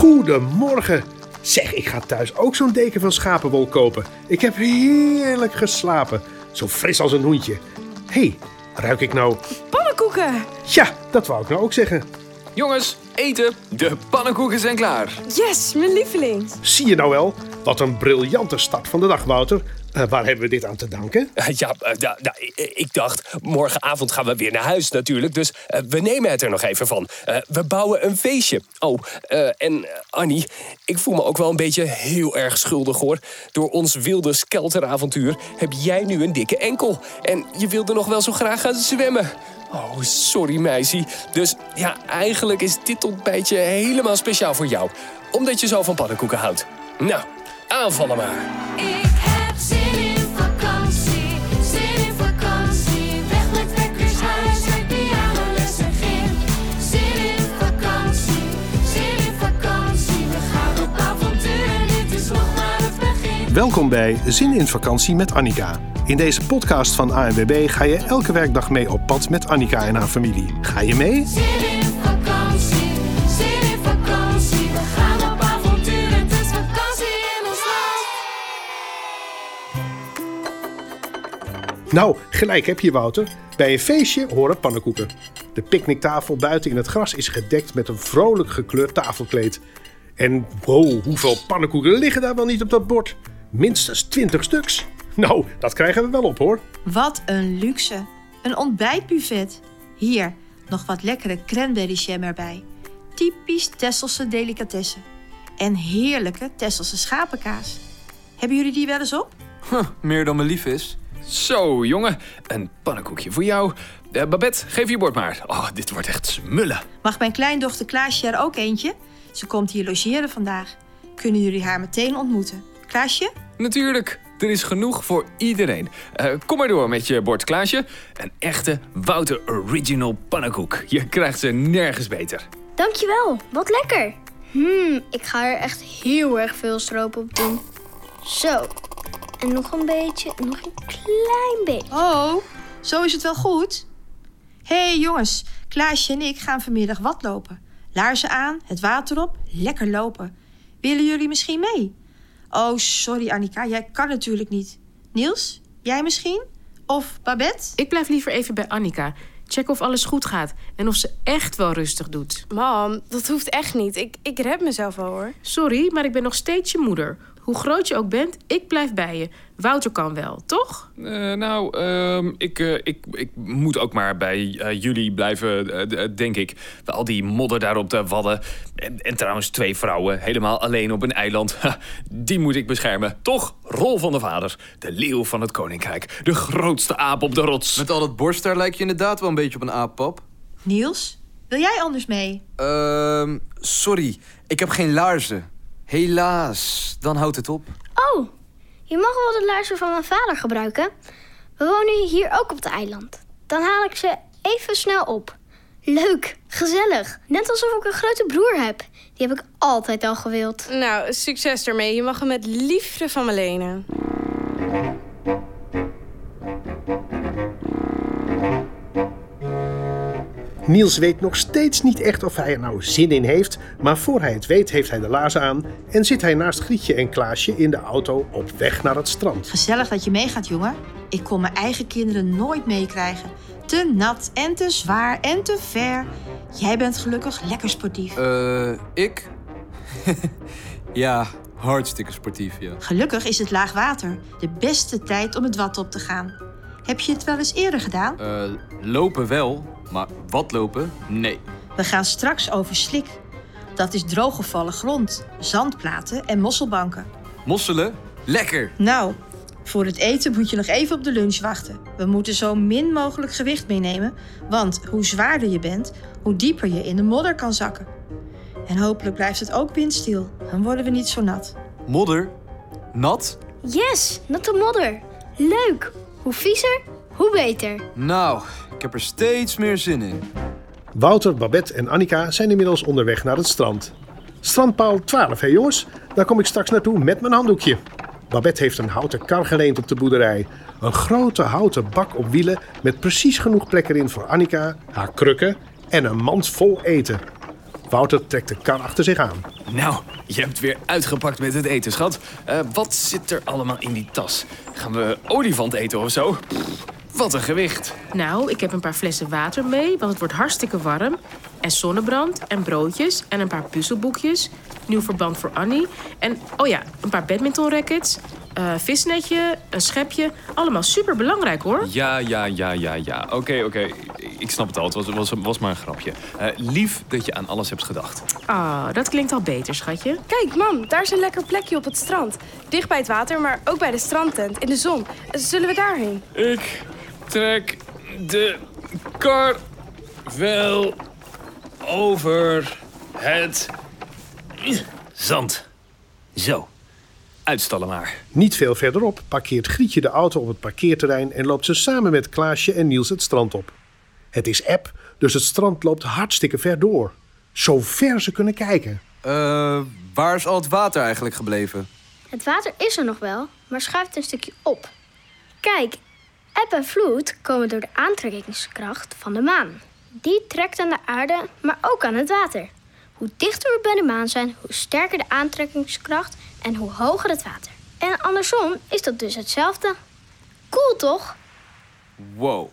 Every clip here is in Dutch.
Goedemorgen. Zeg, ik ga thuis ook zo'n deken van schapenwol kopen. Ik heb heerlijk geslapen. Zo fris als een hoentje. Hé, hey, ruik ik nou... Pannenkoeken! Ja, dat wou ik nou ook zeggen. Jongens, eten. De pannenkoeken zijn klaar. Yes, mijn lieveling. Zie je nou wel? Wat een briljante start van de dag, Wouter. Eh, waar hebben we dit aan te danken? Ja, eh, ja, ja, ik dacht, morgenavond gaan we weer naar huis natuurlijk. Dus eh, we nemen het er nog even van. Eh, we bouwen een feestje. Oh, eh, en eh, Annie, ik voel me ook wel een beetje heel erg schuldig hoor. Door ons wilde skelteravontuur heb jij nu een dikke enkel. En je wilde nog wel zo graag gaan zwemmen. Oh, sorry meisje. Dus ja, eigenlijk is dit ontbijtje helemaal speciaal voor jou. Omdat je zo van pannenkoeken houdt. Nou, aanvallen maar. Welkom bij Zin in Vakantie met Annika. In deze podcast van ANWB ga je elke werkdag mee op pad met Annika en haar familie. Ga je mee? Zin in vakantie, zin in vakantie. We gaan op avontuur, het is vakantie in ons land. Nou, gelijk heb je Wouter. Bij een feestje horen pannenkoeken. De picknicktafel buiten in het gras is gedekt met een vrolijk gekleurd tafelkleed. En wow, hoeveel pannenkoeken liggen daar wel niet op dat bord? Minstens 20 stuks. Nou, dat krijgen we wel op hoor. Wat een luxe. Een ontbijtbuffet. Hier, nog wat lekkere cranberry jam erbij. Typisch Tesselse delicatessen. En heerlijke Tesselse schapenkaas. Hebben jullie die wel eens op? Huh, meer dan me lief is. Zo, jongen. Een pannenkoekje voor jou. Eh, Babette, geef je bord maar. Oh, dit wordt echt smullen. Mag mijn kleindochter Klaasje er ook eentje? Ze komt hier logeren vandaag. Kunnen jullie haar meteen ontmoeten? Klaasje? Natuurlijk, er is genoeg voor iedereen. Eh, kom maar door met je bord, Klaasje. Een echte Wouter Original pannenkoek. Je krijgt ze nergens beter. Dankjewel, wat lekker. Hmm, ik ga er echt heel erg veel stroop op doen. Zo. En nog een beetje, nog een klein beetje. Oh, zo is het wel goed. Hé hey, jongens, Klaasje en ik gaan vanmiddag wat lopen. Laarzen aan, het water op, lekker lopen. Willen jullie misschien mee? Oh, sorry Annika, jij kan natuurlijk niet. Niels, jij misschien? Of Babette? Ik blijf liever even bij Annika. Check of alles goed gaat en of ze echt wel rustig doet. Mam, dat hoeft echt niet. Ik, ik red mezelf wel hoor. Sorry, maar ik ben nog steeds je moeder. Hoe groot je ook bent, ik blijf bij je. Wouter kan wel, toch? Eh, nou, ehm, ik, eh, ik, ik moet ook maar bij eh, jullie blijven, denk ik. Al die modder daar op de wadden. En, en trouwens twee vrouwen, helemaal alleen op een eiland. Ha, die moet ik beschermen. Toch? Rol van de vader. De leeuw van het koninkrijk. De grootste aap op de rots. Met al dat borst daar lijk je inderdaad wel een beetje op een aap, pap. Niels, wil jij anders mee? Ehm, sorry. Ik heb geen laarzen. Helaas. Dan houdt het op. Oh, je mag wel de luister van mijn vader gebruiken. We wonen hier ook op het eiland. Dan haal ik ze even snel op. Leuk, gezellig. Net alsof ik een grote broer heb. Die heb ik altijd al gewild. Nou, succes ermee. Je mag hem met liefde van me lenen. Niels weet nog steeds niet echt of hij er nou zin in heeft, maar voor hij het weet heeft hij de laarzen aan en zit hij naast Grietje en Klaasje in de auto op weg naar het strand. Gezellig dat je meegaat, jongen. Ik kon mijn eigen kinderen nooit meekrijgen. Te nat en te zwaar en te ver. Jij bent gelukkig lekker sportief. Eh, ik? ja, hartstikke sportief, ja. Gelukkig is het laag water de beste tijd om het wat op te gaan. Heb je het wel eens eerder gedaan? Eh, lopen wel, maar wat lopen? Nee. We gaan straks over slik. Dat is drooggevallen grond, zandplaten en mosselbanken. Mosselen? Lekker! Nou, voor het eten moet je nog even op de lunch wachten. We moeten zo min mogelijk gewicht meenemen, want hoe zwaarder je bent, hoe dieper je in de modder kan zakken. En hopelijk blijft het ook windstil, dan worden we niet zo nat. Modder? Nat? Yes, natte modder. Leuk. Hoe viezer, hoe beter. Nou, ik heb er steeds meer zin in. Wouter, Babette en Annika zijn inmiddels onderweg naar het strand. Strandpaal 12, hé jongens? Daar kom ik straks naartoe met mijn handdoekje. Babette heeft een houten kar geleend op de boerderij. Een grote houten bak op wielen met precies genoeg plek erin voor Annika, haar krukken en een mand vol eten. Wouter trekt de kar achter zich aan. Nou, je hebt weer uitgepakt met het eten, schat. Eh, wat zit er allemaal in die tas? Gaan we olifant eten of zo? Pff, wat een gewicht. Nou, ik heb een paar flessen water mee, want het wordt hartstikke warm. En zonnebrand en broodjes en een paar puzzelboekjes. Nieuw verband voor Annie. En, oh ja, een paar badmintonrackets. eh visnetje, een schepje. Allemaal super belangrijk hoor. Ja, ja, ja, ja, ja. Oké, oké. Ik snap het al. Het was, was, was maar een grapje. Eh, lief dat je aan alles hebt gedacht. Ah, dat klinkt al beter, schatje. Kijk, mam, daar is een lekker plekje op het strand. Dicht bij het water, maar ook bij de strandtent, in de zon. Zullen we daarheen? Ik trek de kar wel over het zand. Zo. Uitstallen maar. Niet veel verderop parkeert Grietje de auto op het parkeerterrein en loopt ze samen met Klaasje en Niels het strand op. Het is app, dus het strand loopt hartstikke ver door. Zo ver ze kunnen kijken. Eh, waar is al het water eigenlijk gebleven? Het water is er nog wel, maar schuift een stukje op. Kijk, eb en vloed komen door de aantrekkingskracht van de maan. Die trekt aan de aarde, maar ook aan het water. Hoe dichter we bij de maan zijn, hoe sterker de aantrekkingskracht en hoe hoger het water. En andersom is dat dus hetzelfde. Cool toch? Wow.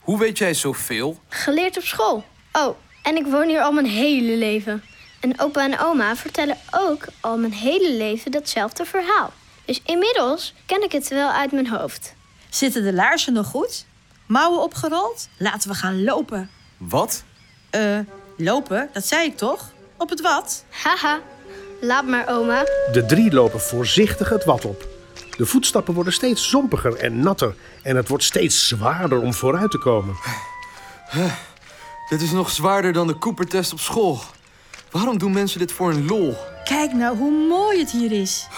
Hoe weet jij zoveel? Geleerd op school. Oh, en ik woon hier al mijn hele leven. En opa en oma vertellen ook al mijn hele leven datzelfde verhaal. Dus inmiddels ken ik het wel uit mijn hoofd. Zitten de laarzen nog goed? Mouwen opgerold? Laten we gaan lopen. Wat? Eh, lopen? Dat zei ik toch? Op het wat? Haha, laat maar oma. De drie lopen voorzichtig het wat op. De voetstappen worden steeds zompiger en natter en het wordt steeds zwaarder om vooruit te komen. Dit is nog zwaarder dan de Cooper-test op school. Waarom doen mensen dit voor een lol? Kijk nou hoe mooi het hier is.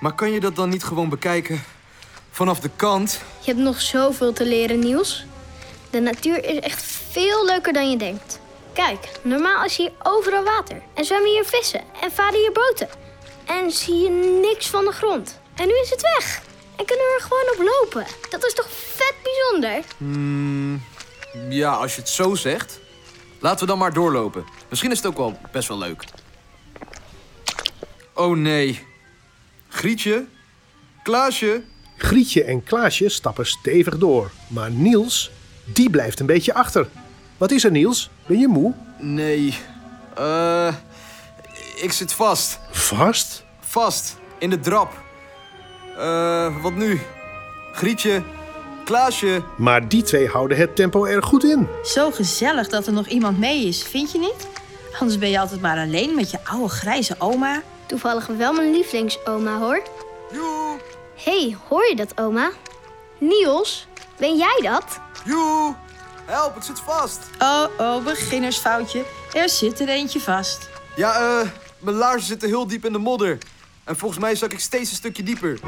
Maar kan je dat dan niet gewoon bekijken vanaf de kant? Je hebt nog zoveel te leren, Niels. De natuur is echt veel leuker dan je denkt. Kijk, normaal is hier overal water. En zwemmen hier vissen. En varen hier boten. En zie je niks van de grond. En nu is het weg. En kunnen we er gewoon op lopen. Dat is toch vet bijzonder? Hmm, ja, als je het zo zegt. Laten we dan maar doorlopen. Misschien is het ook wel best wel leuk. Oh nee. Grietje? Klaasje? Grietje en Klaasje stappen stevig door, maar Niels, die blijft een beetje achter. Wat is er Niels? Ben je moe? Nee. Eh, ik zit vast. Vast? Vast. In de drap. Eh, wat nu? Grietje? Klaasje? Maar die twee houden het tempo erg goed in. Zo gezellig dat er nog iemand mee is, vind je niet? Anders ben je altijd maar alleen met je oude grijze oma. Toevallig wel mijn lievelingsoma, hoor. Joe! Hey, hoor je dat, oma? Niels, ben jij dat? Joe! Help, ik zit vast. Oh, oh, beginnersfoutje. Er zit er eentje vast. Ja, eh, mijn laarzen zitten heel diep in de modder. En volgens mij zak ik steeds een stukje dieper.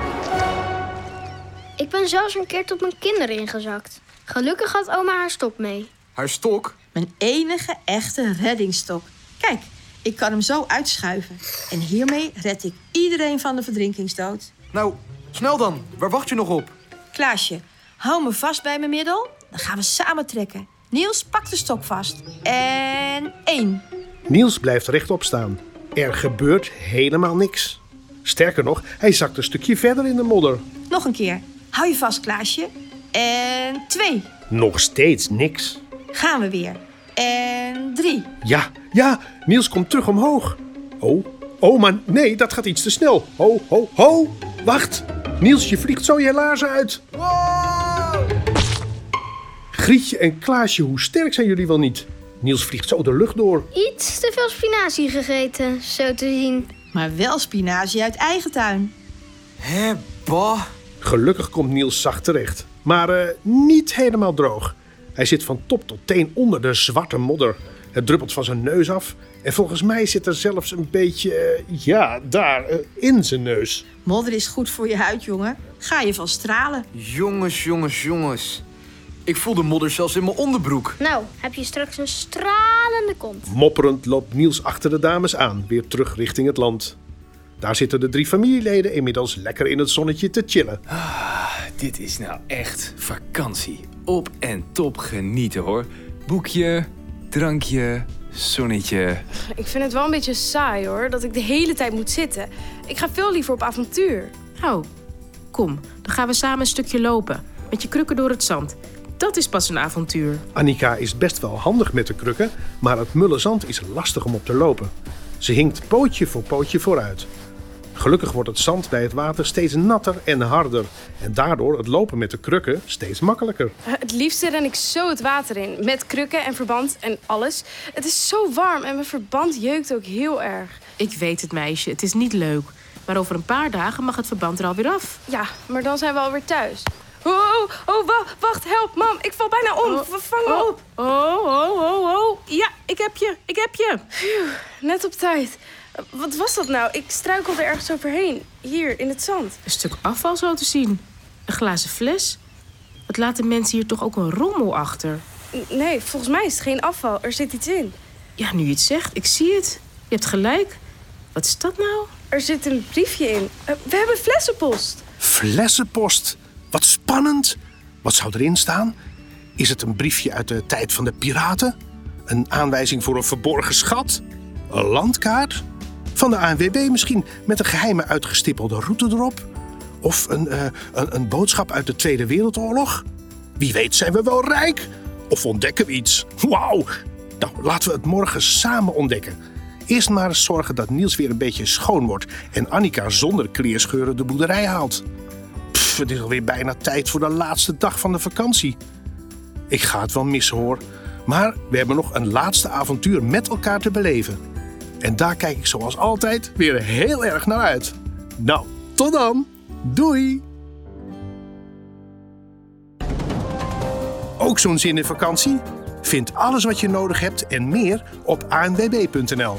Ik ben zelfs een keer tot mijn kinderen ingezakt. Gelukkig had oma haar stok mee. Haar stok? Mijn enige echte reddingstok. Kijk, ik kan hem zo uitschuiven. En hiermee red ik iedereen van de verdrinkingsdood. Nou, snel dan. Waar wacht je nog op? Klaasje, hou me vast bij mijn middel. Dan gaan we samen trekken. Niels, pak de stok vast. En één. Niels blijft rechtop staan. Er gebeurt helemaal niks. Sterker nog, hij zakt een stukje verder in de modder. Nog een keer. Hou je vast, Klaasje. En twee. Nog steeds niks. Gaan we weer. En drie. Ja, ja, Niels komt terug omhoog. Oh, oh, maar nee, dat gaat iets te snel. Ho, ho, ho, wacht. Niels, je vliegt zo je laarzen uit. Grietje en Klaasje, hoe sterk zijn jullie wel niet? Niels vliegt zo de lucht door. Iets te veel spinazie gegeten, zo te zien. Maar wel spinazie uit eigen tuin. Hé, bah. Gelukkig komt Niels zacht terecht. Maar eh, niet helemaal droog. Hij zit van top tot teen onder de zwarte modder. Het druppelt van zijn neus af. En volgens mij zit er zelfs een beetje, eh, ja, daar, eh, in zijn neus. Modder is goed voor je huid, jongen. Ga je van stralen. Jongens, jongens, jongens. Ik voel de modder zelfs in mijn onderbroek. Nou, heb je straks een stralende kont. Mopperend loopt Niels achter de dames aan, weer terug richting het land. Daar zitten de drie familieleden inmiddels lekker in het zonnetje te chillen. Dit is nou echt vakantie. Op en top genieten hoor. Boekje, drankje, Zonnetje. Ik vind het wel een beetje saai hoor, dat ik de hele tijd moet zitten. Ik ga veel liever op avontuur. Nou, kom, dan gaan we samen een stukje lopen. Met je krukken door het zand. Dat is pas een avontuur. Annika is best wel handig met de krukken, maar het mulle zand is lastig om op te lopen. Ze hinkt pootje voor pootje vooruit. Gelukkig wordt het zand bij het water steeds natter en harder. En daardoor het lopen met de krukken steeds makkelijker. Eh, Het liefste ren ik zo het water in, met krukken en verband en alles. Het is zo warm en mijn verband jeukt ook heel erg. Ik weet het, meisje, het is niet leuk. Maar over een paar dagen mag het verband er alweer af. Ja, maar dan zijn we alweer thuis. Oh, oh, oh wa- wacht, help, mam, ik val bijna om. V- Vang me op. Oh, oh, oh, oh. Ja, ik heb je, ik heb je. Net op tijd. Wat was dat nou? Ik struikelde ergens overheen. Hier, in het zand. Een stuk afval zo te zien. Een glazen fles. Wat laten mensen hier toch ook een rommel achter? N- Nee, volgens mij is het geen afval. Er zit iets in. Ja, nu je het zegt, ik zie het. Je hebt gelijk. Wat is dat nou? Er zit een briefje in. Eh, We hebben flessenpost. Flessenpost. Wat spannend. Wat zou erin staan? Is het een briefje uit de tijd van de piraten? Een aanwijzing voor een verborgen schat? Een landkaart? Van de ANWB misschien met een geheime uitgestippelde route erop? Of een, eh, een, een boodschap uit de Tweede Wereldoorlog? Wie weet zijn we wel rijk? Of ontdekken we iets? Wauw! Nou, laten we het morgen samen ontdekken. Eerst maar eens zorgen dat Niels weer een beetje schoon wordt... en Annika zonder kleerscheuren de boerderij haalt. Pff, het is alweer bijna tijd voor de laatste dag van de vakantie. Ik ga het wel missen hoor. Maar we hebben nog een laatste avontuur met elkaar te beleven. En daar kijk ik zoals altijd weer heel erg naar uit. Nou, tot dan. Doei. Ook zo'n zin in vakantie? Vind alles wat je nodig hebt en meer op anwb.nl.